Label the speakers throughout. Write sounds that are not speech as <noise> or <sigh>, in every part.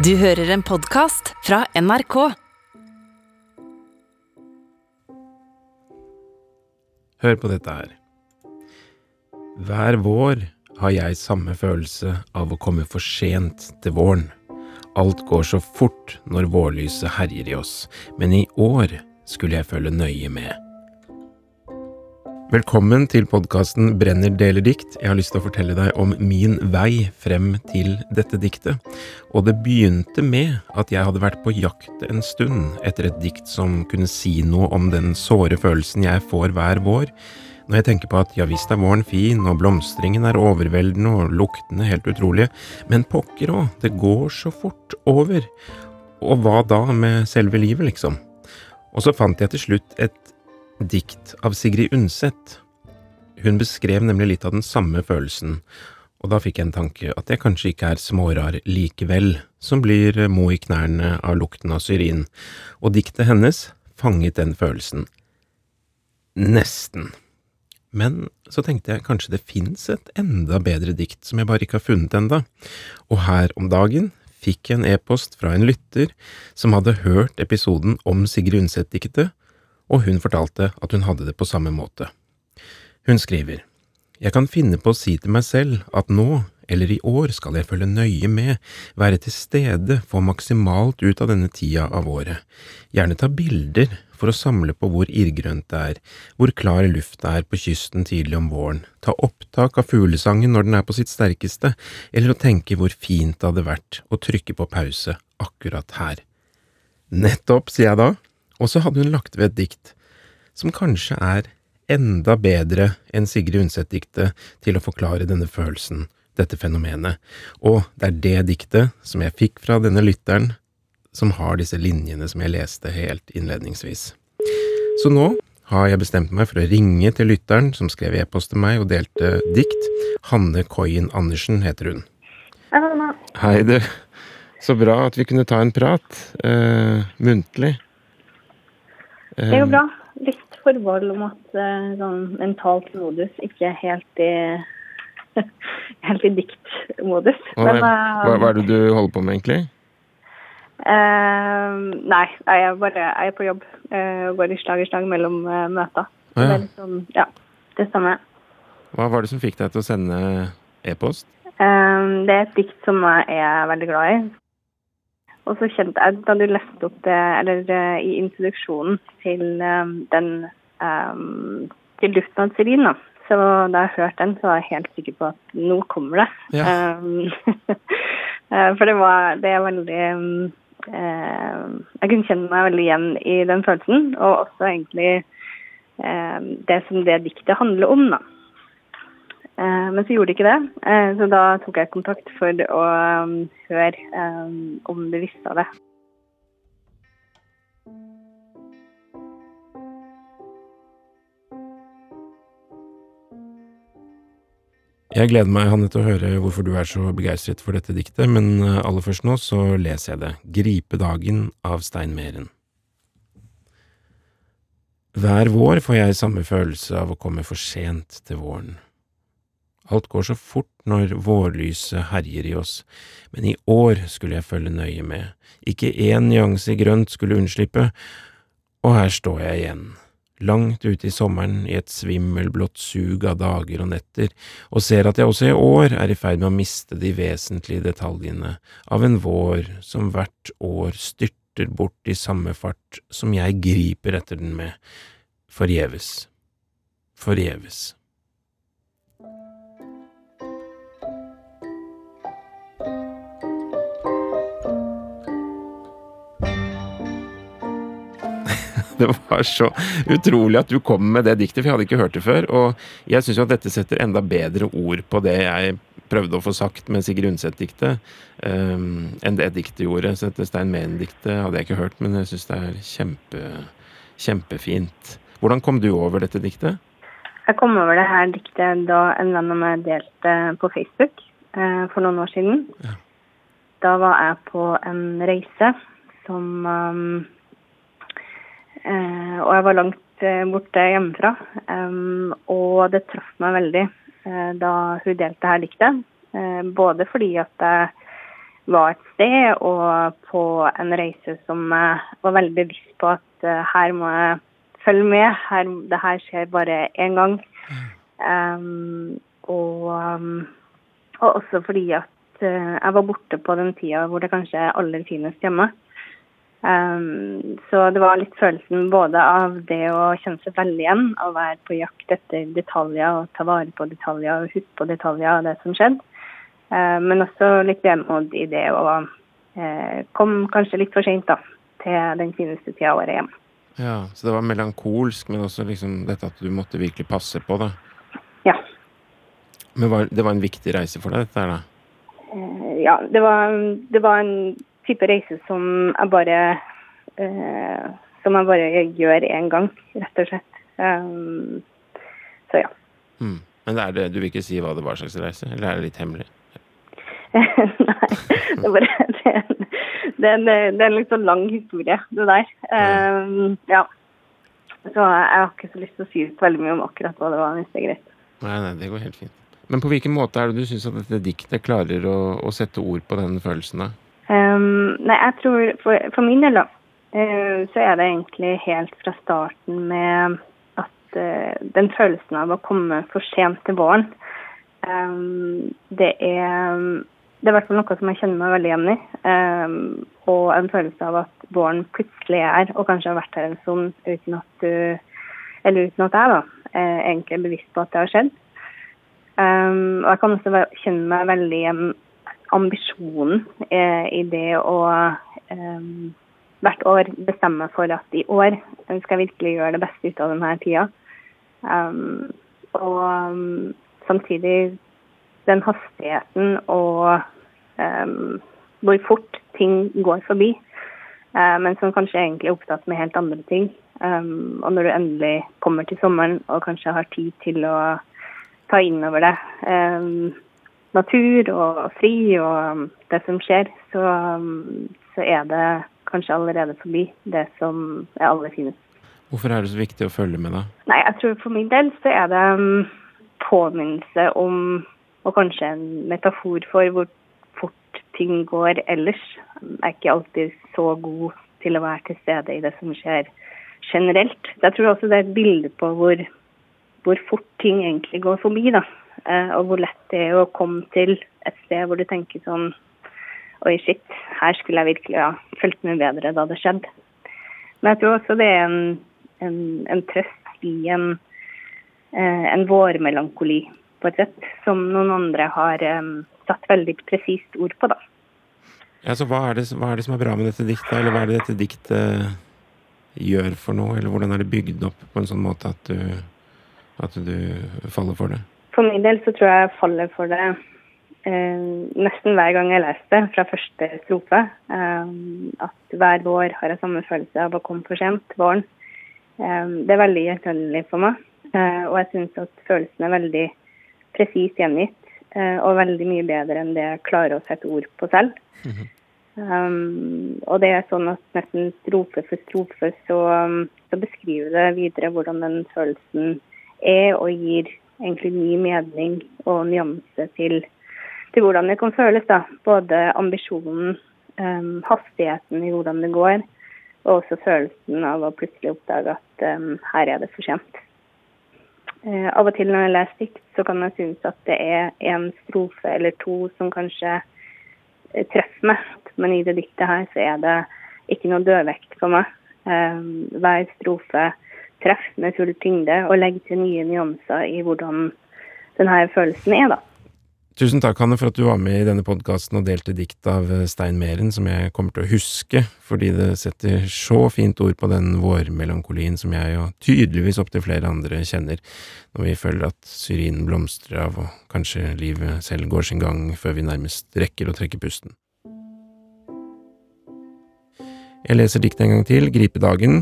Speaker 1: Du hører en podkast fra NRK.
Speaker 2: Hør på dette her. Hver vår har jeg samme følelse av å komme for sent til våren. Alt går så fort når vårlyset herjer i oss, men i år skulle jeg følge nøye med. Velkommen til podkasten Brenner deler dikt. Jeg har lyst til å fortelle deg om min vei frem til dette diktet. Og det begynte med at jeg hadde vært på jakt en stund etter et dikt som kunne si noe om den såre følelsen jeg får hver vår. Når jeg tenker på at ja visst er våren fin, og blomstringen er overveldende og luktene helt utrolige, men pokker òg, det går så fort over. Og hva da med selve livet, liksom? Og så fant jeg til slutt et dikt av Sigrid Undset. Hun beskrev nemlig litt av den samme følelsen, og da fikk jeg en tanke at jeg kanskje ikke er smårar likevel, som blir mo i knærne av lukten av syrin, og diktet hennes fanget den følelsen. Nesten. Men så tenkte jeg kanskje det fins et enda bedre dikt som jeg bare ikke har funnet enda, og her om dagen fikk jeg en e-post fra en lytter som hadde hørt episoden om Sigrid Undset-diktet, og hun fortalte at hun hadde det på samme måte. Hun skriver, Jeg kan finne på å si til meg selv at nå, eller i år, skal jeg følge nøye med, være til stede, få maksimalt ut av denne tida av året, gjerne ta bilder for å samle på hvor irrgrønt det er, hvor klar lufta er på kysten tidlig om våren, ta opptak av fuglesangen når den er på sitt sterkeste, eller å tenke hvor fint det hadde vært å trykke på pause akkurat her. Nettopp, sier jeg da, og så hadde hun lagt ved et dikt som kanskje er enda bedre enn Sigrid Undset-diktet til å forklare denne følelsen, dette fenomenet, og det er det diktet som jeg fikk fra denne lytteren, som har disse linjene som jeg leste helt innledningsvis. Så nå har jeg bestemt meg for å ringe til lytteren som skrev e-post til meg og delte dikt. Hanne Koien Andersen heter hun.
Speaker 3: Hei, Hanna.
Speaker 2: Hei, du. Så bra at vi kunne ta en prat, eh, muntlig.
Speaker 3: Det går bra. Litt forbehold om at eh, sånn mentalt modus ikke er helt i <laughs> helt i diktmodus.
Speaker 2: Hva,
Speaker 3: Men,
Speaker 2: hva,
Speaker 3: eh,
Speaker 2: hva er det du holder på med, egentlig?
Speaker 3: Uh, nei, jeg er bare jeg er på jobb Uh, går i slag i slag mellom uh, møter.
Speaker 2: Ah, ja.
Speaker 3: Det er sånn, ja, det samme.
Speaker 2: Hva var det som fikk deg til å sende e-post?
Speaker 3: Uh, det er et dikt som jeg er veldig glad i. Og så kjente jeg, da du leste opp det, eller eh, i introduksjonen til eh, den um, til Luften da. Så da jeg hørte den, så var jeg helt sikker på at nå kommer det.
Speaker 2: Ja.
Speaker 3: Um, <laughs> for det var Det er veldig um, Jeg kunne kjenne meg veldig igjen i den følelsen, og også egentlig det som det diktet handler om, da. Eh, men så gjorde de ikke det, eh, så da tok jeg kontakt for å um, høre um, om du visste av det.
Speaker 2: Jeg gleder meg, Hanne, til å høre hvorfor du er så begeistret for dette diktet, men eh, aller først nå så leser jeg det. Gripe dagen av Stein Meren. Hver vår får jeg samme følelse av å komme for sent til våren. Alt går så fort når vårlyset herjer i oss, men i år skulle jeg følge nøye med, ikke én nyanse i grønt skulle unnslippe, og her står jeg igjen, langt ute i sommeren i et svimmelblått sug av dager og netter, og ser at jeg også i år er i ferd med å miste de vesentlige detaljene av en vår som hvert år styrter bort i samme fart som jeg griper etter den med, forgjeves, forgjeves. <laughs> Det var så utrolig at du kom med det diktet, for jeg hadde ikke hørt det før. Og jeg syns jo at dette setter enda bedre ord på det jeg prøvde å få sagt med Sigrid Undset-diktet, um, enn det diktet gjorde. Så dette Stein Mehn-diktet hadde jeg ikke hørt, men jeg syns det er kjempe, kjempefint. Hvordan kom du over dette diktet?
Speaker 3: Jeg kom over det her diktet da en venn av meg delte på Facebook eh, for noen år siden.
Speaker 2: Ja.
Speaker 3: Da var jeg på en reise som um, Og jeg var langt eh, borte hjemmefra. Og det traff meg veldig eh, da hun delte her diktet. Eh, både fordi at jeg var et sted og på en reise som jeg var veldig bevisst på at her må jeg følge med. Her, det her skjer bare én gang. Um, og, og, også fordi at jeg var borte på den tida hvor det kanskje er aller finest hjemme. Um, så det var litt følelsen både av det å kjenne seg veldig igjen, å være på jakt etter detaljer og ta vare på detaljer og huske på detaljer av det som skjedde. Uh, men også litt vemod i det å uh, komme kanskje litt for seint til den fineste tida av året hjem.
Speaker 2: Ja, Så det var melankolsk, men også liksom dette at du måtte virkelig passe på det?
Speaker 3: Ja.
Speaker 2: Men var, det var en viktig reise for deg, dette her da?
Speaker 3: Uh, ja, det var, det var en type reise som jeg bare uh, som jeg bare gjør én gang, rett og slett. Um, så ja.
Speaker 2: Mm. Men det det, du vil ikke si hva det var slags reise, eller er det litt hemmelig? <laughs>
Speaker 3: Nei, det er bare det, det, det, er en litt sånn lang historie, det der. Um, ja. Så jeg har ikke så lyst til å si ut veldig mye om akkurat hva det var, hvis det er greit.
Speaker 2: Nei, nei, det går helt fint. Men på hvilken måte er det du syns at dette diktet klarer å, å, sette ord på den følelsen, da?
Speaker 3: Um, nei, jeg tror for, for min del, da, uh, så er det egentlig helt fra starten med at uh, den følelsen av å komme for sent til våren, um, det er det er i hvert fall noe som jeg kjenner meg veldig igjen i. Um, og en følelse av at våren plutselig er, og kanskje har vært her en stund uten at du Eller uten at jeg da, er egentlig er bevisst på at det har skjedd. Og jeg kan også kjenne meg veldig igjen ambisjonen eh, i det å eh, hvert år bestemme for at i år skal jeg virkelig gjøre det beste ut av denne tida. Um, og um, samtidig den hastigheten og um, hvor fort ting går forbi. Uh, men som kanskje egentlig er opptatt med helt andre ting. Og når du endelig kommer til sommeren og kanskje har tid til å ta inn over det um, natur og fri og um, det som skjer, så, um, så, er det kanskje allerede forbi det som er aller finest.
Speaker 2: Hvorfor er det så viktig å følge med, da?
Speaker 3: Nei, jeg tror For min del så er det um, påminnelse om, og kanskje en metafor for hvor fort ting går ellers. Jeg er ikke alltid så god til å være til stede i det som skjer generelt. Jeg tror også det er et bilde på hvor, hvor fort ting egentlig går forbi. da. Eh, og hvor lett det er å komme til et sted hvor du tenker sånn Oi, shit, her skulle jeg virkelig ha fulgt med bedre da det skjedde. Men jeg tror også det er en, en, en trøst i en, eh, en vårmelankoli, på et sett, som noen andre har um, satt veldig presist ord på, da.
Speaker 2: Ja, så hva er, det, hva er, det, som er bra med dette diktet, eller hva er det dette diktet gjør for noe, eller hvordan er det bygd opp på en sånn måte at du, at du faller for det?
Speaker 3: For min del så tror jeg jeg faller for det eh, nesten hver gang jeg leser det, fra første strofe. Eh, at hver vår har jeg samme følelse av å komme for sent. Våren. Eh, det er veldig gjenkjennelig for meg. Eh, og jeg syns at følelsen er veldig presist gjengitt. Eh, og veldig mye bedre enn det jeg klarer å sette ord på selv. Mm -hmm. Um, og det er sånn at nesten strofe for strofe så, så beskriver det videre hvordan den følelsen er, og gir egentlig ny mening og nyanse til, til, hvordan det kan føles. da. Både ambisjonen, um, hastigheten i hvordan det går, og også følelsen av å plutselig oppdage at um, her er det for sent. Uh, av og til når jeg leser dikt, så kan jeg synes at det er en strofe eller to som kanskje uh, treffer meg. Men i det diktet her så er det ikke noe dødvekt for meg. Um, hver strofe treffe med full tyngde og legge til nye nyanser i hvordan denne følelsen er, da.
Speaker 2: Tusen takk, Hanne, for at du var med i denne podkasten og delte dikt av eh, Stein Meren, som jeg kommer til å huske, fordi det setter så fint ord på den vårmelankolien som jeg og tydeligvis opptil flere andre kjenner når vi føler at syrinen blomstrer av og kanskje livet selv går sin gang før vi nærmest rekker å trekke pusten. Jeg leser diktet en gang til, Gripedagen,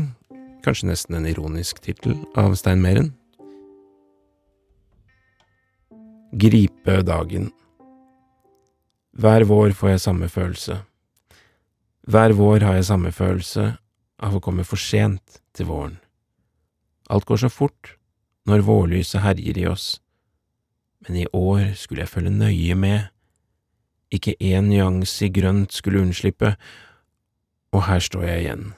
Speaker 2: kanskje nesten en ironisk tittel av Stein Meren. Gripe dagen. Hver vår får jeg samme følelse. Hver vår har jeg samme følelse av å komme for sent til våren. Alt går så fort når vårlyset herjer i oss, men i år skulle jeg følge nøye med. ikke én nyanse i grønt skulle unnslippe, og her står jeg igjen,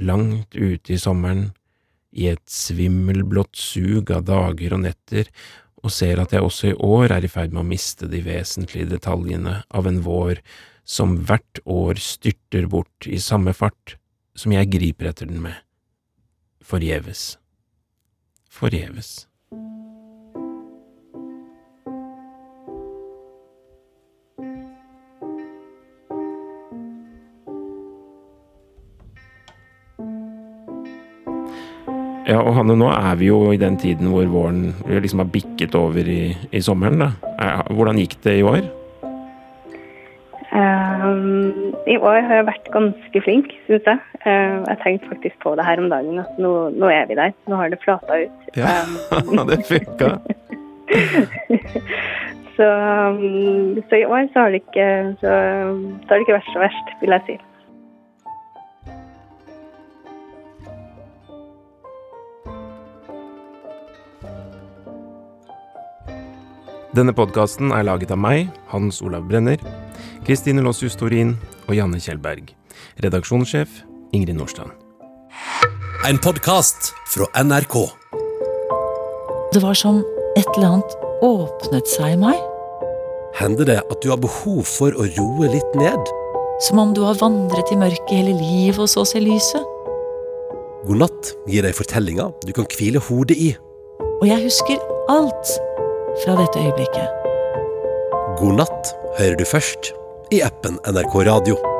Speaker 2: langt ute i sommeren, i et svimmelblått sug av dager og netter, og ser at jeg også i år er i ferd med å miste de vesentlige detaljene av en vår som hvert år styrter bort i samme fart som jeg griper etter den med. Forgjeves. Forgjeves. Ja, og Hanne, nå er vi jo i den tiden hvor våren liksom har bikket over i, i sommeren. da. Hvordan gikk det i år?
Speaker 3: Um, I år har jeg vært ganske flink, syns jeg. Uh, jeg tenkte faktisk på det her om dagen, at nå, nå er vi der. Nå har det flata ut.
Speaker 2: Ja, um, <laughs> det funka. <laughs>
Speaker 3: så, um, så, i år så har, det ikke, så, så har det ikke vært så verst, vil jeg si.
Speaker 2: Denne podkasten er laget av meg, Hans Olav Brenner, Kristine Lossius Torin og Janne Kjellberg. Redaksjonssjef Ingrid Nordstrand.
Speaker 4: En podkast fra NRK.
Speaker 5: Det var som et eller annet åpnet seg i meg.
Speaker 4: Hender det at du har behov for å roe litt ned?
Speaker 5: Som om du har vandret i mørket hele livet og så ser lyset.
Speaker 4: God natt gir deg fortellinger du kan hvile hodet i.
Speaker 5: Og jeg husker alt fra dette øyeblikket.
Speaker 4: God natt hører du først i appen NRK Radio.